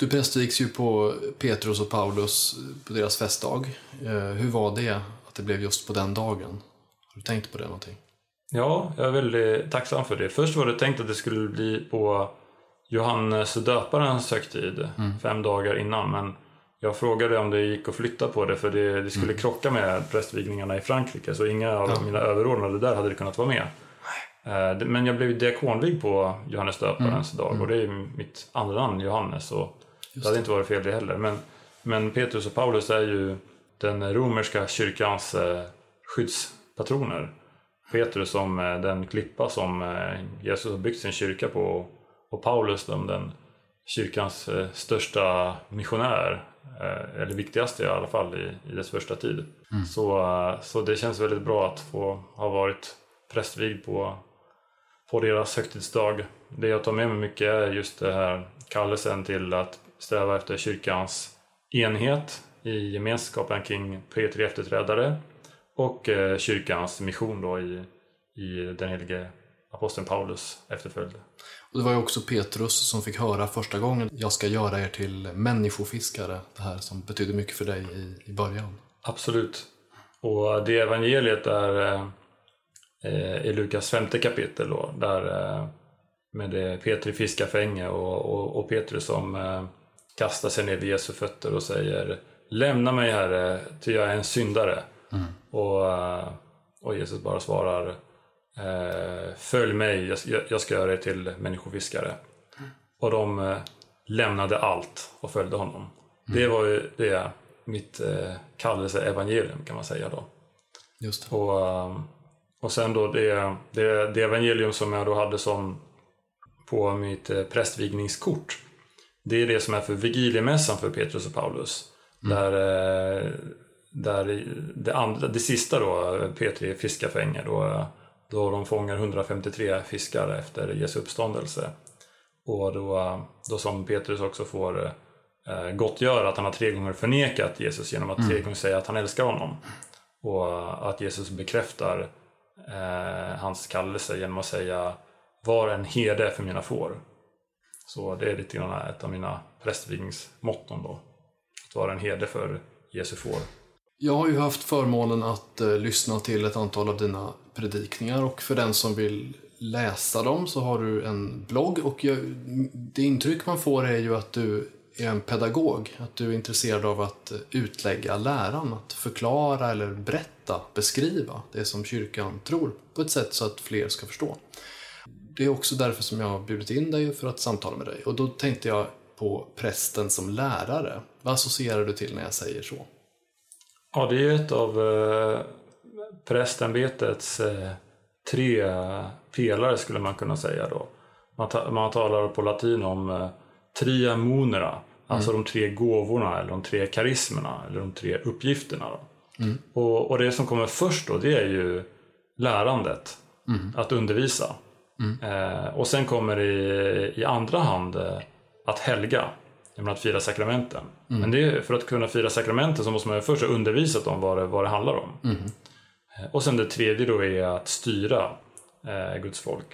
Speaker 1: Du prästvigs ju på Petrus och Paulus på deras festdag. Eh, Hur var det att det blev just på den dagen? Har du tänkt på det någonting?
Speaker 3: Ja, jag är väldigt tacksam för det. Först var det tänkt att det skulle bli på Johannes döparens högtid, fem dagar innan. Men jag frågade om det gick att flytta på det för det, det skulle krocka med prästvigningarna i Frankrike. Så inga av
Speaker 1: Ja.
Speaker 3: mina överordnade där hade det kunnat vara med. Eh, Men jag blev diakonvigd på Johannes döparens dag och det är mitt andra namn, Johannes. Så det hade inte varit fel det heller. Men, men Petrus och Paulus är ju den romerska kyrkans eh, skyddspatroner. Petrus som eh, den klippa som eh, Jesus har byggt sin kyrka på och Paulus som den kyrkans största missionär, eller viktigaste i alla fall i, i dess första tid. Så, eh, så det känns väldigt bra att få ha varit prästvigd på, på deras högtidsdag. Det jag tar med mig mycket är just det här kallelsen till att sträva efter kyrkans enhet i gemenskapen kring Petri efterträdare och eh, kyrkans mission då i, i den helige aposteln Paulus efterföljd.
Speaker 1: Och det var ju också Petrus som fick höra första gången jag ska göra er till människofiskare. Det här som betyder mycket för dig i, i början.
Speaker 3: Absolut. Och det evangeliet är eh, i Lukas femte kapitel då, där eh, med det Petri fiskar fänge och, och, och Petrus som eh, kastar sig ner vid Jesu fötter och säger Lämna mig Herre, ty jag är en syndare. Och, eh, och Jesus bara svarar eh, Följ mig, jag, jag ska göra er till människofiskare. Och de eh, lämnade allt och följde honom. Det var ju det mitt eh, kallelse evangelium kan man säga då.
Speaker 1: Just det.
Speaker 3: Och, och sen då det, det, det evangelium som jag då hade som på mitt eh, prästvigningskort. Det är det som är för vigiliemässan för Petrus och Paulus. Där, eh, där det, andra, det sista då, Petri fiskafänge, då, då de fångar 153 fiskar efter Jesu uppståndelse. Och då, då som Petrus också får eh, gottgöra att han har tre gånger förnekat Jesus genom att tre gånger säga att han älskar honom. Och att Jesus bekräftar eh, hans kallelse genom att säga var en herde för mina får. Så det är lite grann ett av mina prästvigningsmotton då. Att vara en herde för Jesu får.
Speaker 1: Jag har ju haft förmånen att eh, lyssna till ett antal av dina predikningar och för den som vill läsa dem så har du en blogg och jag, det intryck man får är ju att du är en pedagog, att du är intresserad av att eh, utlägga läran, att förklara eller berätta, beskriva det som kyrkan tror på ett sätt så att fler ska förstå. Det är också därför som jag har bjudit in dig för att samtala med dig och då tänkte jag på prästen som lärare. Vad associerar du till när jag säger så?
Speaker 3: Ja, det är ju ett av eh, prästämbetets eh, tre pelare skulle man kunna säga då. Man, ta, man talar på latin om eh, tria munera, alltså de tre gåvorna eller de tre karismerna eller de tre uppgifterna. Då. Och, och det som kommer först då, det är ju lärandet, att undervisa. Eh, och sen kommer i, i andra hand eh, att helga, menar att fira sakramenten. Men det för att kunna fira sakramenten så måste man först ha undervisat om vad det, vad det handlar om. Eh, Och sen det tredje då är att styra eh, Guds folk.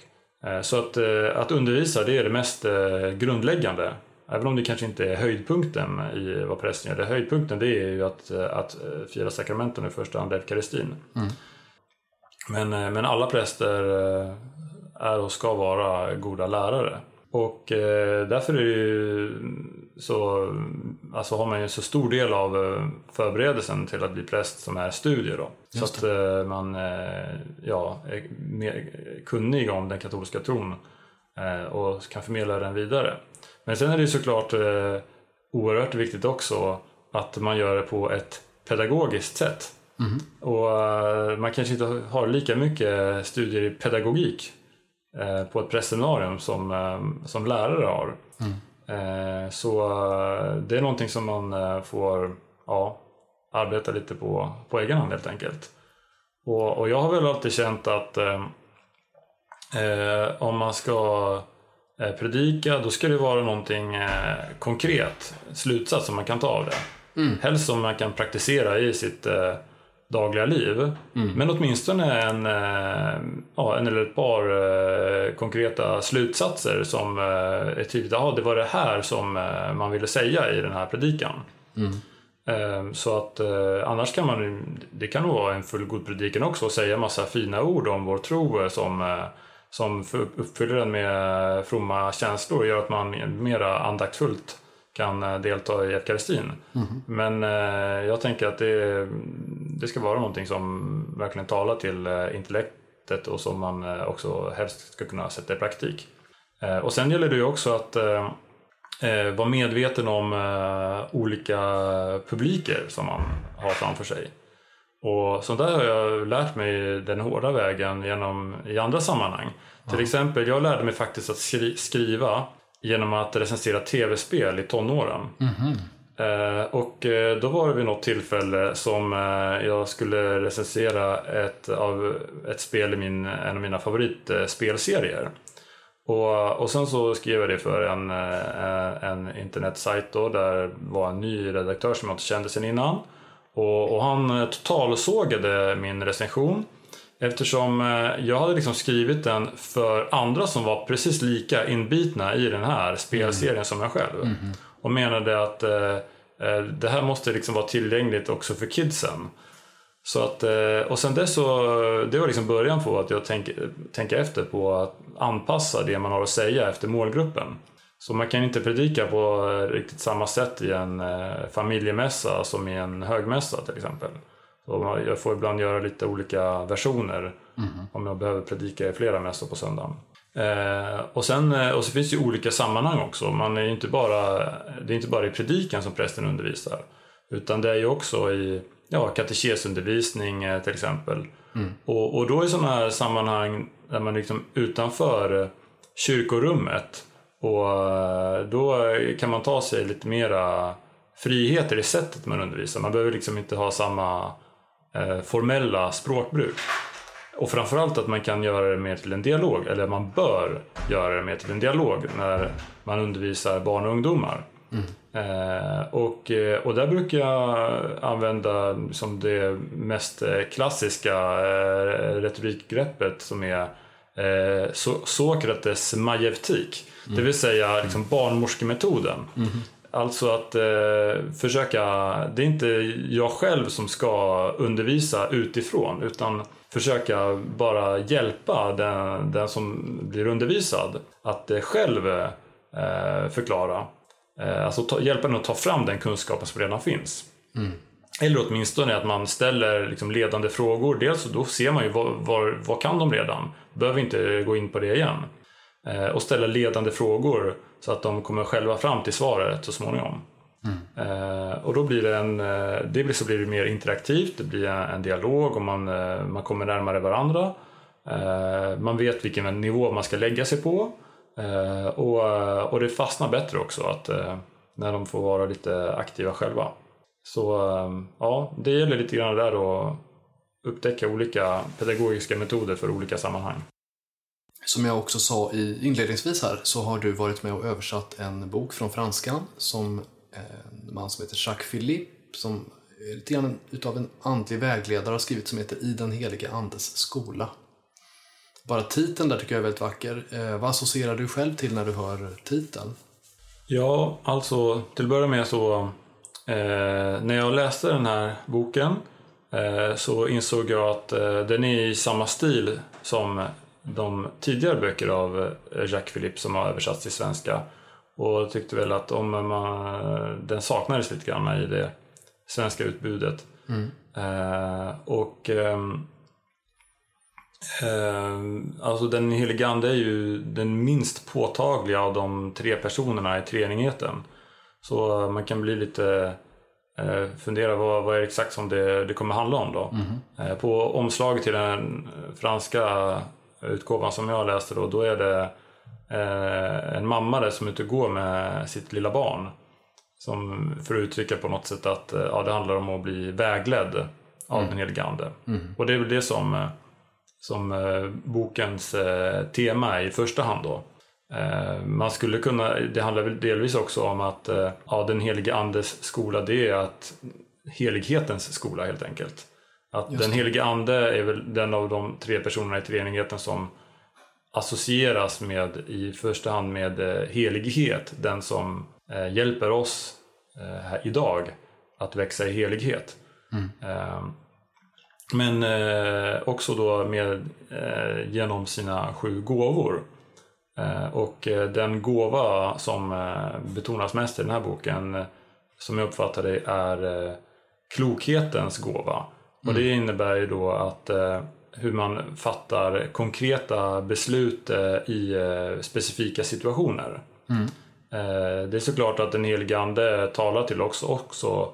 Speaker 3: Eh, så att, eh, att undervisa det är det mest eh, grundläggande. Även om det kanske inte är höjdpunkten i vad prästen gör. Det höjdpunkten det är ju att, att fira sakramenten i första hand eukaristin. Men, eh, men alla präster är och ska vara goda lärare. Och eh, därför är ju så alltså har man ju så stor del av eh, förberedelsen till att bli präst som är studier. Då. Så att eh, man eh, ja, är mer kunnig om den katolska tron och kan förmedla den vidare. Men sen är det ju såklart oerhört viktigt också att man gör det på ett pedagogiskt sätt. Mm. Och man kanske inte har lika mycket studier i pedagogik på ett prästseminarium som, som lärare har. Mm. Eh, så eh, det är någonting som man eh, får ja, arbeta lite på, på egen hand helt enkelt. Och, och jag har väl alltid känt att eh, om man ska predika då ska det vara någonting eh, konkret, slutsats som man kan ta av det. Mm. Helst som man kan praktisera i sitt eh, dagliga liv. Mm. Men åtminstone en, eh, ja, en eller ett par eh, konkreta slutsatser som eh, är tydligt. Ja, det var det här som man ville säga i den här predikan. Mm. Så att annars kan man, det kan nog vara en fullgod predikan också och säga massa fina ord om vår tro som, som uppfyller den med fromma känslor och gör att man mera andaktfullt kan delta i eukaristin. Mm. Men eh, jag tänker att det, det ska vara någonting som verkligen talar till eh, intellektet och som man eh, också helst ska kunna sätta i praktik. Eh, och sen gäller det ju också att eh, vara medveten om olika publiker som man har framför sig. Och sånt där har jag lärt mig den hårda vägen genom, i andra sammanhang. Till exempel, jag lärde mig faktiskt att skri skriva genom att recensera tv-spel i tonåren. Mm -hmm. Eh, och eh, då var det vid något tillfälle som eh, jag skulle recensera ett, av, ett spel i min, en av mina favoritspelserier. Och, och sen så skrev jag det för en, en internetsajt då, där var en ny redaktör som jag inte kände sedan innan. Och, och han totalsågade min recension Eftersom jag hade liksom skrivit den för andra som var precis lika inbitna i den här spelserien mm. som jag själv. Mm. Och menade att eh, eh, det här måste liksom vara tillgängligt också för kidsen. Så att, eh, och sen dess så, det var liksom början på att jag tänker tänka efter på att anpassa det man har att säga efter målgruppen. Så man kan inte predika på riktigt samma sätt i en familjemässa som i en högmässa till exempel. Så jag får ibland göra lite olika versioner mm. om jag behöver predika i flera mässor på söndagen. Eh, och, sen, eh, och så finns det ju olika sammanhang också. Man är inte bara, det är inte bara i predikan som prästen undervisar. Utan det är ju också i ja, katekesundervisning eh, till exempel. Mm. Och, och då i sådana här sammanhang där man liksom utanför kyrkorummet och då kan man ta sig lite mera friheter i sättet man undervisar. Man behöver liksom inte ha samma eh, formella språkbruk. Och framförallt att man kan göra det mer till en dialog, eller man bör göra det mer till en dialog när man undervisar barn och ungdomar. Mm. Eh, och, eh, och där brukar jag använda som det mest eh, klassiska eh, retorikgreppet som är eh, Sokrates majevtik. Mm. Det vill säga liksom barnmorskemetoden. Mm. Alltså att eh, försöka, det är inte jag själv som ska undervisa utifrån utan försöka bara hjälpa den, den som blir undervisad att eh, själv eh, förklara. Eh, alltså ta, hjälpa den att ta fram den kunskapen som redan finns. Mm. Eller åtminstone att man ställer liksom ledande frågor. Dels då ser man ju vad, vad, vad kan de redan? Behöver inte gå in på det igen. Eh, och ställa ledande frågor så att de kommer själva fram till svaret så småningom. Mm. Eh, och då blir det, en, eh, det blir, så blir det mer interaktivt, det blir en, dialog och man, man kommer närmare varandra. man vet vilken nivå man ska lägga sig på. och, och det fastnar bättre också att, när de får vara lite aktiva själva. Så ja, det gäller lite grann där att upptäcka olika pedagogiska metoder för olika sammanhang.
Speaker 1: Som jag också sa i inledningsvis här så har du varit med och översatt en bok från franskan som en man som heter Jacques Philippe som är lite grann utav en andlig vägledare har skrivit som heter I den helige andes skola. Bara titeln där tycker jag är väldigt vacker. Eh, vad associerar du själv till när du hör titeln?
Speaker 3: Ja, alltså till att börja med så eh, när jag läste den här boken eh, så insåg jag att eh, den är i samma stil som de tidigare böcker av eh, Jacques Philippe som har översatts till svenska och tyckte väl att om man, den saknades lite grann i det svenska utbudet.
Speaker 1: Mm.
Speaker 3: Eh, och ehm, eh, alltså den helige Ande är ju den minst påtagliga av de tre personerna i treenigheten. Så man kan bli lite eh, fundera vad, vad är exakt som det, det kommer handla om då. Eh, på omslaget till den franska utgåvan som jag läste då, då är det eh, en mamma där som är ute och går med sitt lilla barn. Som för att uttrycka på något sätt att eh, ja, det handlar om att bli vägledd av den helige Ande. Och det är väl det som, eh, som eh, bokens eh, tema är i första hand då. Eh, Man skulle kunna, det handlar väl delvis också om att eh, ja, den helige Andes skola det är att helighetens skola helt enkelt. Att den helige Ande är väl den av de tre personerna i treenigheten som associeras med i första hand med eh, helighet. Den som eh, hjälper oss eh, idag att växa i helighet. Eh, men eh, också då med, genom sina sju gåvor. Och den gåva som betonas mest i den här boken, som jag uppfattar det, är klokhetens gåva. Och det innebär ju då att hur man fattar konkreta beslut eh, i eh, specifika situationer. Eh, det är såklart att den helige Ande talar till oss också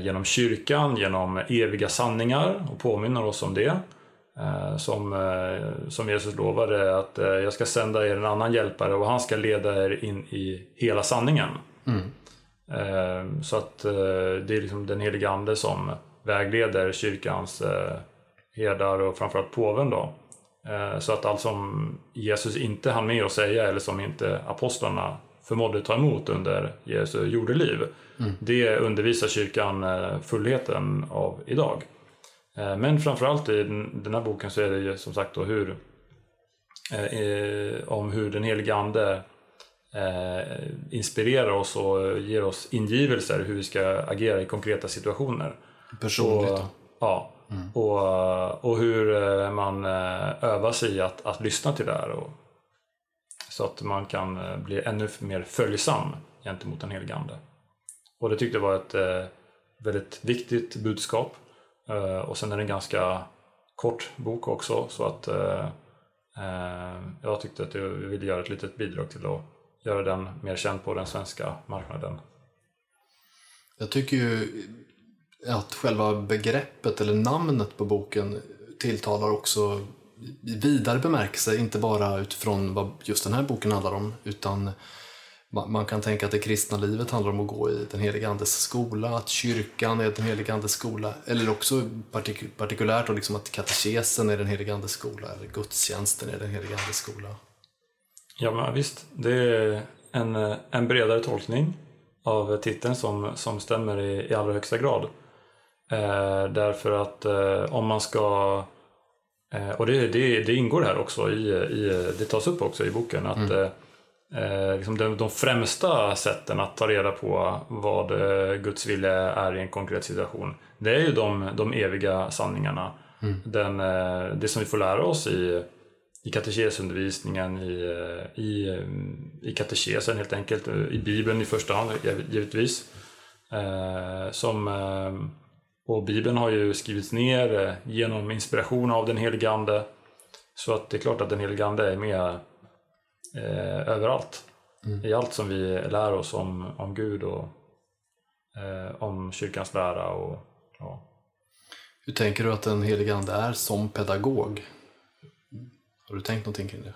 Speaker 3: genom kyrkan, genom eviga sanningar och påminner oss om det. Som, som Jesus lovade att jag ska sända er en annan hjälpare och han ska leda er in i hela sanningen. Eh, Så att det är liksom den helige Ande som vägleder kyrkans herdar och framförallt påven då. Eh, Så att allt som Jesus inte hann med att säga eller som inte apostlarna förmådde ta emot under Jesu jordeliv. Det undervisar kyrkan eh, fullheten av idag. Eh, Men framförallt i den här boken så är det ju som sagt då hur om hur den helige Ande inspirerar oss och ger oss ingivelser hur vi ska agera i konkreta situationer.
Speaker 1: Personligt.
Speaker 3: Och,
Speaker 1: då.
Speaker 3: Mm. och, och hur eh, man eh, övar sig i att, att lyssna till det här. Och, så att man kan eh, bli ännu mer följsam gentemot den helige Ande. Och det tyckte jag var ett väldigt viktigt budskap. Och sen är det en ganska kort bok också så att jag tyckte att jag ville göra ett litet bidrag till att göra den mer känd på den svenska marknaden.
Speaker 1: Jag tycker ju att själva begreppet eller namnet på boken tilltalar också i vidare bemärkelse, inte bara utifrån vad just den här boken handlar om, utan man kan tänka att det kristna livet handlar om att gå i den helige Andes skola, att kyrkan är den helige Andes skola, eller också partik- partikulärt då liksom att katekesen är den helige Andes skola, eller gudstjänsten är den helige Andes skola.
Speaker 3: Ja, men visst. Det är en, en bredare tolkning av titeln som, som stämmer i, i allra högsta grad. Eh, därför att eh, om man ska eh, och det, det, det ingår här också, i, i, det tas upp också i boken, att eh, eh, liksom de, de främsta sätten att ta reda på vad Guds vilja är i en konkret situation, det är ju de, de eviga sanningarna. Den, eh, det som vi får lära oss i, i katekesundervisningen, i, i, i katekesen helt enkelt, i Bibeln i första hand giv- givetvis. Eh, som, eh, och Bibeln har ju skrivits ner eh, genom inspiration av den helige Ande. Så att det är klart att den helige Ande är med eh, överallt. I allt som vi lär oss om, om Gud och eh, om kyrkans lära. Och, ja.
Speaker 1: Hur tänker du att den helige Ande är som pedagog? Har du tänkt någonting kring det?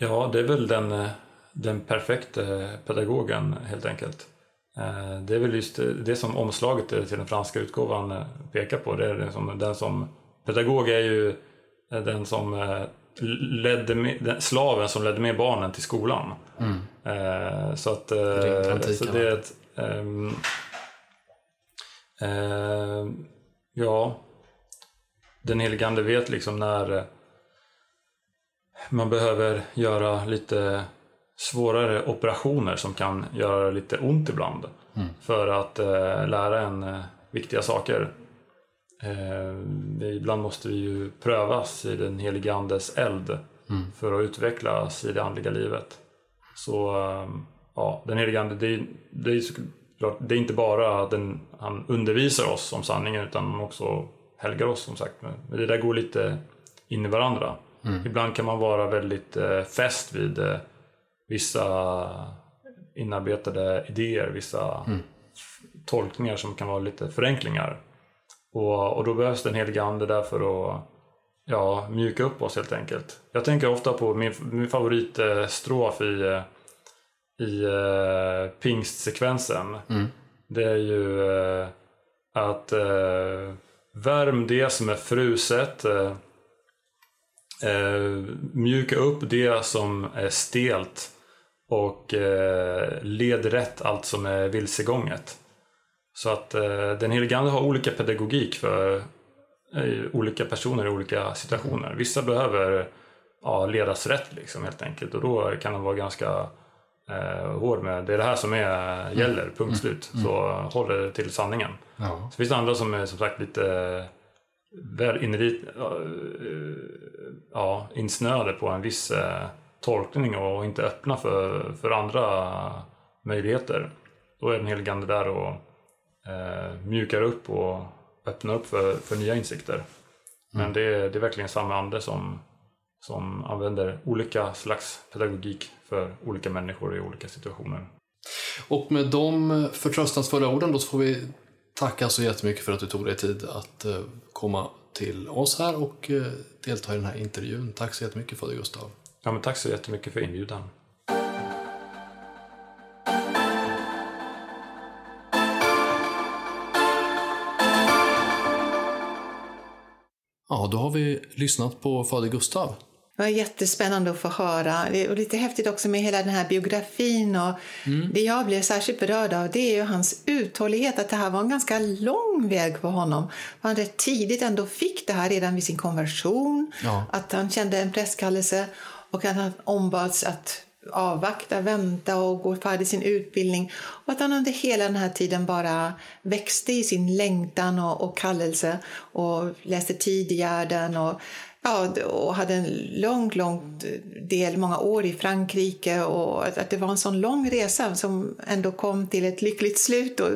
Speaker 3: Ja, det är väl den, eh, den perfekta pedagogen helt enkelt. Eh, Det är väl just det- det som omslaget till den franska utgåvan eh, pekar på. Det är den som, den som pedagog är ju eh, den som eh, ledde med, slaven som ledde med barnen till skolan. Eh, Så att eh, så det är ett, ehm, eh, ja, den helige Ande vet liksom när eh, man behöver göra lite svårare operationer som kan göra lite ont ibland för att eh, lära en eh, viktiga saker. Eh, ibland måste vi ju prövas i den helige Andes eld för att utvecklas i det andliga livet. Så um, ja, den helige Ande, det, det, är såklart, det är inte bara att den, han undervisar oss om sanningen utan han också helgar oss som sagt. Men det där går lite in i varandra. Mm. Ibland kan man vara väldigt eh, fäst vid eh, vissa inarbetade idéer, vissa mm. tolkningar som kan vara lite förenklingar. Och, och då behövs det en helig ande där för att ja, mjuka upp oss helt enkelt. Jag tänker ofta på min, min favoritstrof i, i uh, pingstsekvensen. Mm. Det är ju uh, att uh, värm det som är fruset mjuka upp det som är stelt och eh, led rätt allt som är vilsegånget. Så att eh, den helige Ande har olika pedagogik för eh, olika personer i olika situationer. Vissa behöver ja, ledas rätt liksom, helt enkelt och då kan han vara ganska eh, hård med det är det här som är, gäller, mm. punkt slut. Mm. Så håll det till sanningen. Ja. Så finns det andra som är som sagt lite väl inrit, ja, insnöade på en viss eh, tolkning och inte öppna för, för andra möjligheter. Då är den helige Ande där och eh, mjukar upp och öppnar upp för, för nya insikter. Mm. Men det, det är verkligen samma ande som, som använder olika slags pedagogik för olika människor i olika situationer.
Speaker 1: Och med de förtröstansfulla orden då så får vi tacka så jättemycket för att du tog dig tid att eh, komma till oss här och eh, delta i den här intervjun. Tack så jättemycket Fader Gustav.
Speaker 3: Ja, men tack så jättemycket för inbjudan.
Speaker 1: Ja, då har vi lyssnat på Fader Gustav.
Speaker 2: Det var jättespännande att få höra. Är lite häftigt också med hela den här biografin. Och mm. Det jag blev särskilt berörd av det är ju hans uthållighet. Att det här var en ganska lång väg för honom. Han rätt tidigt ändå fick det här redan vid sin konversion. Ja. Att han kände en presskallelse och att han ombads att avvakta, vänta och gå färdig sin utbildning. Och att han under hela den här tiden bara växte i sin längtan och, och kallelse och läste Tidigärden och, ja, och hade en lång, lång del, många år i Frankrike och att, att det var en sån lång resa som ändå kom till ett lyckligt slut och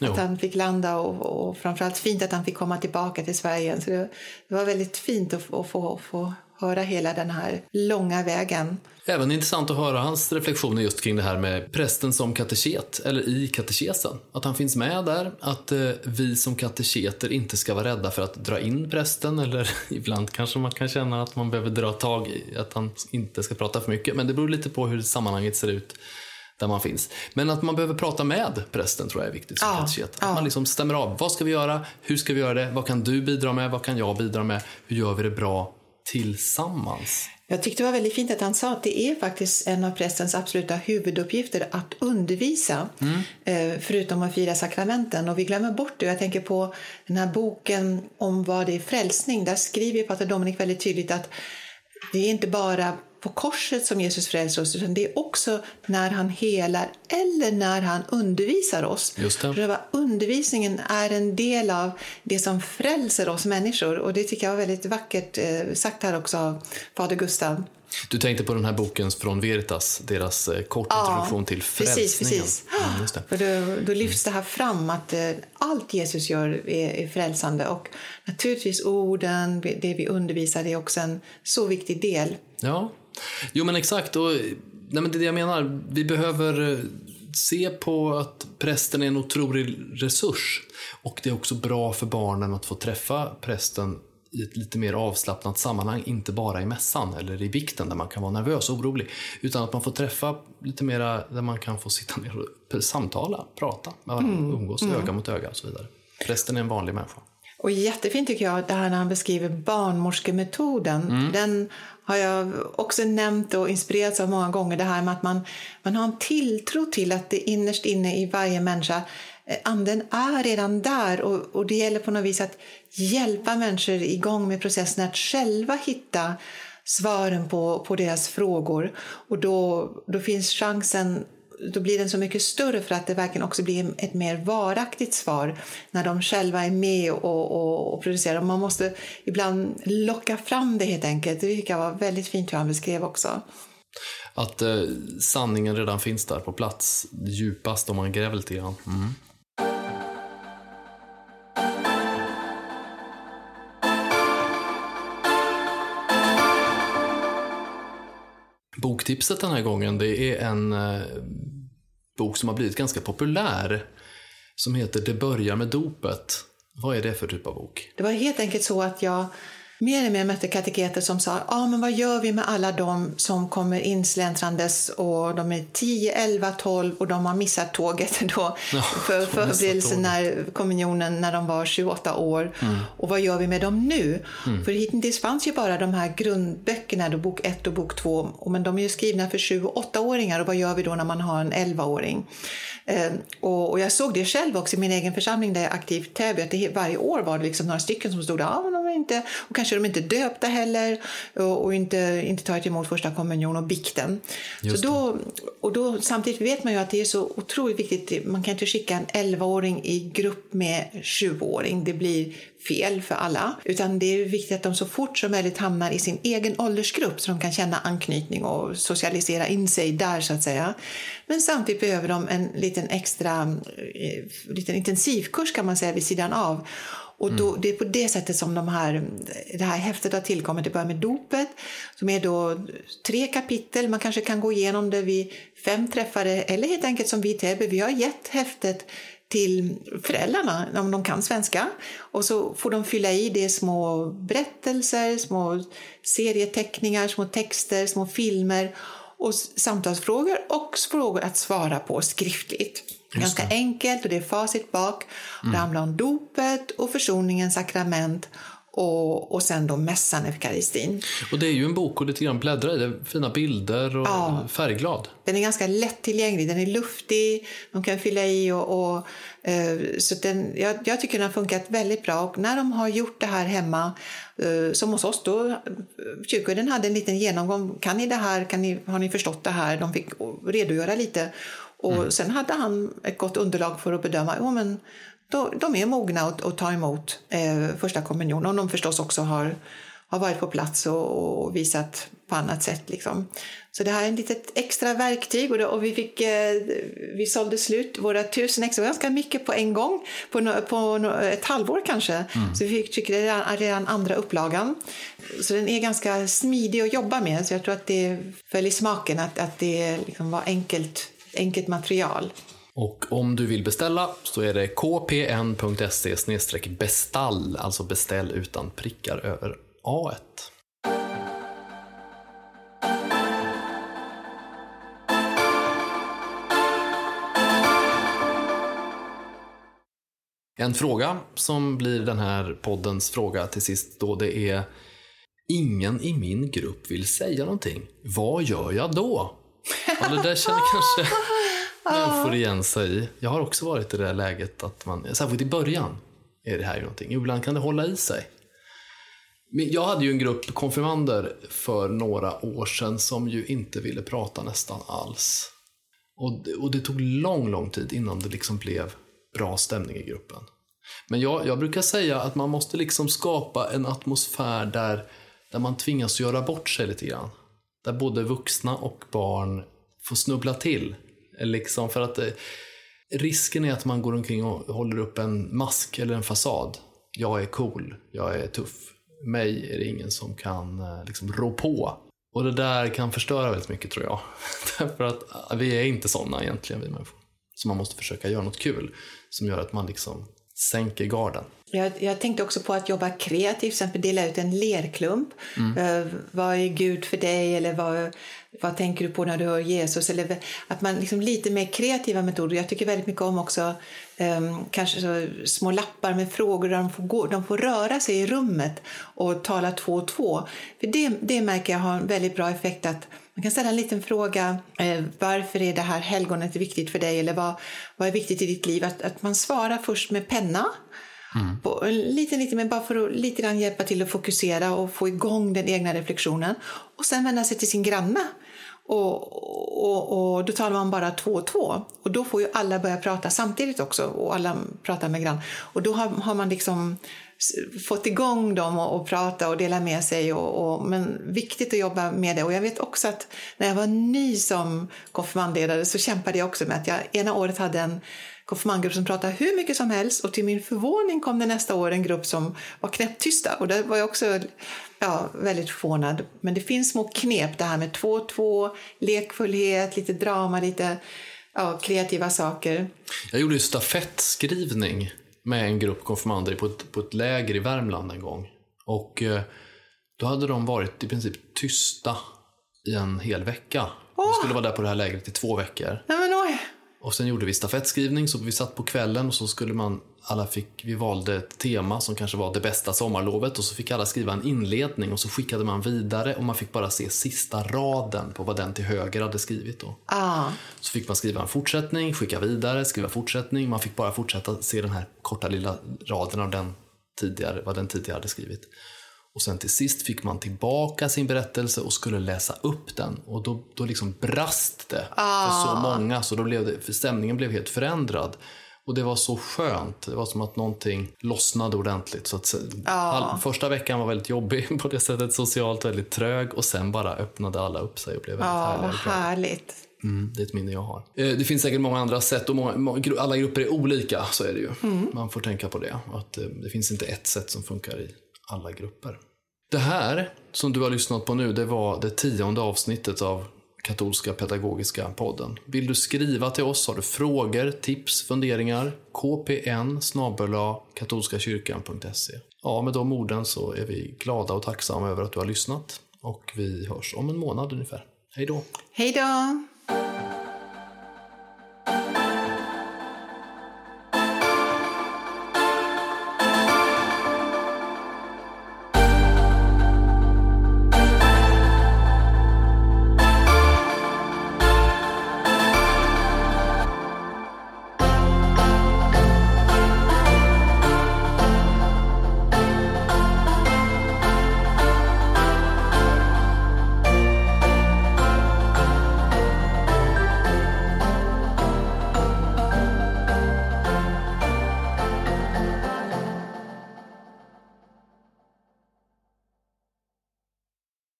Speaker 2: att han fick landa och, och framförallt fint att han fick komma tillbaka till Sverige. Så det, det var väldigt fint att, att få, få höra hela den här långa vägen.
Speaker 1: Även intressant att höra hans reflektioner just kring det här med prästen som kateket, eller i katekesen. Att han finns med där, att eh, vi som kateketer inte ska vara rädda för att dra in prästen, eller ibland kanske man kan känna att man behöver dra tag i att han inte ska prata för mycket, men det beror lite på hur sammanhanget ser ut där man finns. Men att man behöver prata med prästen tror jag är viktigt som ja, kateket. Att ja. man liksom stämmer av. Vad ska vi göra? Hur ska vi göra det? Vad kan du bidra med? Vad kan jag bidra med? Hur gör vi det bra tillsammans.
Speaker 2: Jag tyckte det var väldigt fint att han sa att det är faktiskt en av prästens absoluta huvuduppgifter att undervisa, mm. Förutom att fira sakramenten. Och vi glömmer bort det. Jag tänker på den här boken om vad det är frälsning. Där skriver Pater Dominik väldigt tydligt att det är inte bara på korset som Jesus frälser oss, utan det är också när han helar eller när han undervisar oss.
Speaker 1: Just det.
Speaker 2: Själva undervisningen är en del av det som frälser oss människor och det tycker jag var väldigt vackert eh, sagt här också av Fader Gustav.
Speaker 1: Du tänkte på den här boken från Veritas, deras eh, kort introduktion ja, till frälsningen.
Speaker 2: Precis, precis. Mm, För då, då, lyfts det här fram att eh, allt Jesus gör är, är frälsande och naturligtvis orden, det vi undervisar, det är också en så viktig del.
Speaker 1: Ja, Jo men exakt. Och, nej, men det är det jag menar. Vi behöver eh, se på att prästen är en otrolig resurs. Och det är också bra för barnen att få träffa prästen i ett lite mer avslappnat sammanhang, inte bara i mässan eller i vikten där man kan vara nervös och orolig, utan att man får träffa lite mera där man kan få sitta ner och samtala, prata med varandra, mm. umgås mm. öga mot öga och så vidare. Prästen är en vanlig människa.
Speaker 2: Och jättefint tycker jag det här när han beskriver barnmorskemetoden. Mm. Den har jag också nämnt och inspirerats av många gånger. Det här med att man, man har en tilltro till att det innerst inne i varje människa eh, Anden är redan där och, och det gäller på något vis att hjälpa människor igång med processen att själva hitta svaren på, på deras frågor. Och då, då finns chansen då blir den så mycket större för att det verkligen också blir ett mer varaktigt svar när de själva är med och, och, och producerar. Man måste ibland locka fram det helt enkelt. Det tycker jag var väldigt fint hur han beskrev också.
Speaker 1: Att eh, sanningen redan finns där på plats, djupast om man gräver lite grann. Mm. Boktipset den här gången det är en eh, bok som har blivit ganska populär. Som heter Det börjar med dopet. Vad är det för typ av bok?
Speaker 2: Det var helt enkelt så att jag mer och mer mötte kateketer som sa ah, men vad gör vi med alla de som kommer insläntrandes och de är 10, 11, 12 och de har missat tåget då
Speaker 1: Ja,
Speaker 2: för förberedelsen när kommunionen när de var 28 år.
Speaker 1: Mm.
Speaker 2: Och vad gör vi med dem nu? För hittills fanns ju bara de här grundböckerna, då bok 1 och bok 2, men de är ju skrivna för 7 och 8-åringar och vad gör vi då när man har en 11-åring? Eh, och, och jag såg det själv också i min egen församling där jag aktivt Täby, att det, varje år var det liksom några stycken som stod där, ah, men de är inte, och kanske de är inte döpta heller och, och inte, inte tagit emot första kommunion och bikten.
Speaker 1: Just
Speaker 2: så då, och då, samtidigt vet man ju att det är så otroligt viktigt, man kan inte skicka en 11-åring i grupp med 20-åring, det blir fel för alla. Utan det är viktigt att de så fort som möjligt hamnar i sin egen åldersgrupp så de kan känna anknytning och socialisera in sig där så att säga. Men samtidigt behöver de en liten extra eh, liten intensivkurs kan man säga vid sidan av. Och då, det är på det sättet som de här, det här häftet har tillkommit. Det börjar med dopet som är då tre kapitel. Man kanske kan gå igenom det vid fem träffar eller helt enkelt som vi i Täby. Vi har gett häftet till föräldrarna om de kan svenska. Och så får de fylla i det små berättelser, små serieteckningar, små texter, små filmer och samtalsfrågor och frågor att svara på skriftligt. Ganska enkelt och det är facit bak. Det handlar om dopet och försoningens sakrament och, och sen då mässan eukaristin.
Speaker 1: Och det är ju en bok och lite grann bläddra i det. Fina bilder och
Speaker 2: Ja.
Speaker 1: färgglad.
Speaker 2: Den är ganska lättillgänglig, den är luftig, de kan fylla i och... och eh, så den, jag, jag tycker den har funkat väldigt bra. Och när de har gjort det här hemma, eh, som hos oss då, eh, kyrkoherden hade en liten genomgång. Kan ni det här? Kan ni, har ni förstått det här? De fick redogöra lite. Och sen hade han ett gott underlag för att bedöma, jo men då, de är mogna att, att ta emot eh, första kommunion. Om de förstås också har, har varit på plats och, och visat på annat sätt. Liksom. Så det här är ett litet extra verktyg och, då, och vi, fick, eh, vi sålde slut våra tusen extra, ganska mycket på en gång, på, no, på no, ett halvår kanske. Så vi fick är redan, redan andra upplagan. Så den är ganska smidig att jobba med, så jag tror att det föll i smaken att, att det liksom var enkelt, enkelt material.
Speaker 1: Och om du vill beställa så är det kpn.se bestall, alltså beställ utan prickar över A1. En fråga som blir den här poddens fråga till sist då det är Ingen i min grupp vill säga någonting. Vad gör jag då? Ja, det där känner kanske människor igen sig i. Jag har också varit i det där läget att man, särskilt i början, är det här ju någonting. Ibland kan det hålla i sig. Men jag hade ju en grupp konfirmander för några år sedan som ju inte ville prata nästan alls. Och, det- och det tog lång, lång tid innan det liksom blev bra stämning i gruppen. Men jag, jag brukar säga att man måste liksom skapa en atmosfär där, där man tvingas göra bort sig lite grann. Där både vuxna och barn får snubbla till. Liksom för att eh, risken är att man går omkring och håller upp en mask eller en fasad. Jag är cool, jag är tuff. Mig är det ingen som kan eh, liksom rå på. Och det där kan förstöra väldigt mycket tror jag. Därför att eh, vi är inte sådana egentligen vi människor. Så man måste försöka göra något kul som gör att man liksom sänker garden.
Speaker 2: Jag, jag tänkte också på att jobba kreativt, till exempel dela ut en lerklump. Eh, vad är Gud för dig? Eller vad, vad tänker du på när du hör Jesus? Eller att man liksom lite mer kreativa metoder. Jag tycker väldigt mycket om också eh, kanske så små lappar med frågor där de får, gå, de får röra sig i rummet och tala två och två. För det, det märker jag har en väldigt bra effekt att man kan ställa en liten fråga. Eh, varför är det här helgonet viktigt för dig? Eller vad, vad är viktigt i ditt liv? Att, att man svarar först med penna. Mm. På, lite, lite, men bara för att lite grann hjälpa till att fokusera och få igång den egna reflektionen. Och sen vända sig till sin granne. Och, och, och då talar man bara två och två. Och då får ju alla börja prata samtidigt också. Och alla pratar med grann. Och då har, har man liksom fått igång dem och, och prata och dela med sig. Och, och, men viktigt att jobba med det. Och jag vet också att när jag var ny som konfirmandledare så kämpade jag också med att jag ena året hade en konfirmandgrupp som pratade hur mycket som helst och till min förvåning kom det nästa år en grupp som var knäpptysta och där var jag också ja, väldigt förvånad. Men det finns små knep det här med två och två, lekfullhet, lite drama, lite ja, kreativa saker.
Speaker 1: Jag gjorde ju stafettskrivning med en grupp konfirmander på ett, på ett läger i Värmland en gång. Och eh, då hade de varit i princip tysta i en hel vecka. Vi skulle vara där på det här lägret i två veckor.
Speaker 2: Nej men oj!
Speaker 1: Och sen gjorde vi stafettskrivning, så vi satt på kvällen och så skulle man, alla fick, vi valde ett tema som kanske var det bästa sommarlovet och så fick alla skriva en inledning och så skickade man vidare och man fick bara se sista raden på vad den till höger hade skrivit då.
Speaker 2: Ah,
Speaker 1: Så fick man skriva en fortsättning, skicka vidare, skriva fortsättning. Man fick bara fortsätta se den här korta lilla raden av den tidigare, vad den tidigare hade skrivit. Och sen till sist fick man tillbaka sin berättelse och skulle läsa upp den. Och då, då liksom brast det för så många, så då blev det, stämningen blev helt förändrad. Och det var så skönt. Det var som att någonting lossnade ordentligt. Så att, all, första veckan var väldigt jobbig på det sättet, socialt väldigt trög. Och sen bara öppnade alla upp sig och blev väldigt
Speaker 2: ja,
Speaker 1: härliga
Speaker 2: vad
Speaker 1: och glada.
Speaker 2: härligt.
Speaker 1: Mm, det är ett minne jag har. Eh, Det finns säkert många andra sätt och många, alla grupper är olika, så är det ju. Man får tänka på det. Att eh, det finns inte ett sätt som funkar i alla grupper. Det här som du har lyssnat på nu, det var det tionde avsnittet av Katolska Pedagogiska podden. Vill du skriva till oss? Har du frågor, tips, funderingar? kpn katolskakyrkan.se Ja, med de orden så är vi glada och tacksamma över att du har lyssnat. Och vi hörs om en månad ungefär. Hej då!
Speaker 2: Hej då!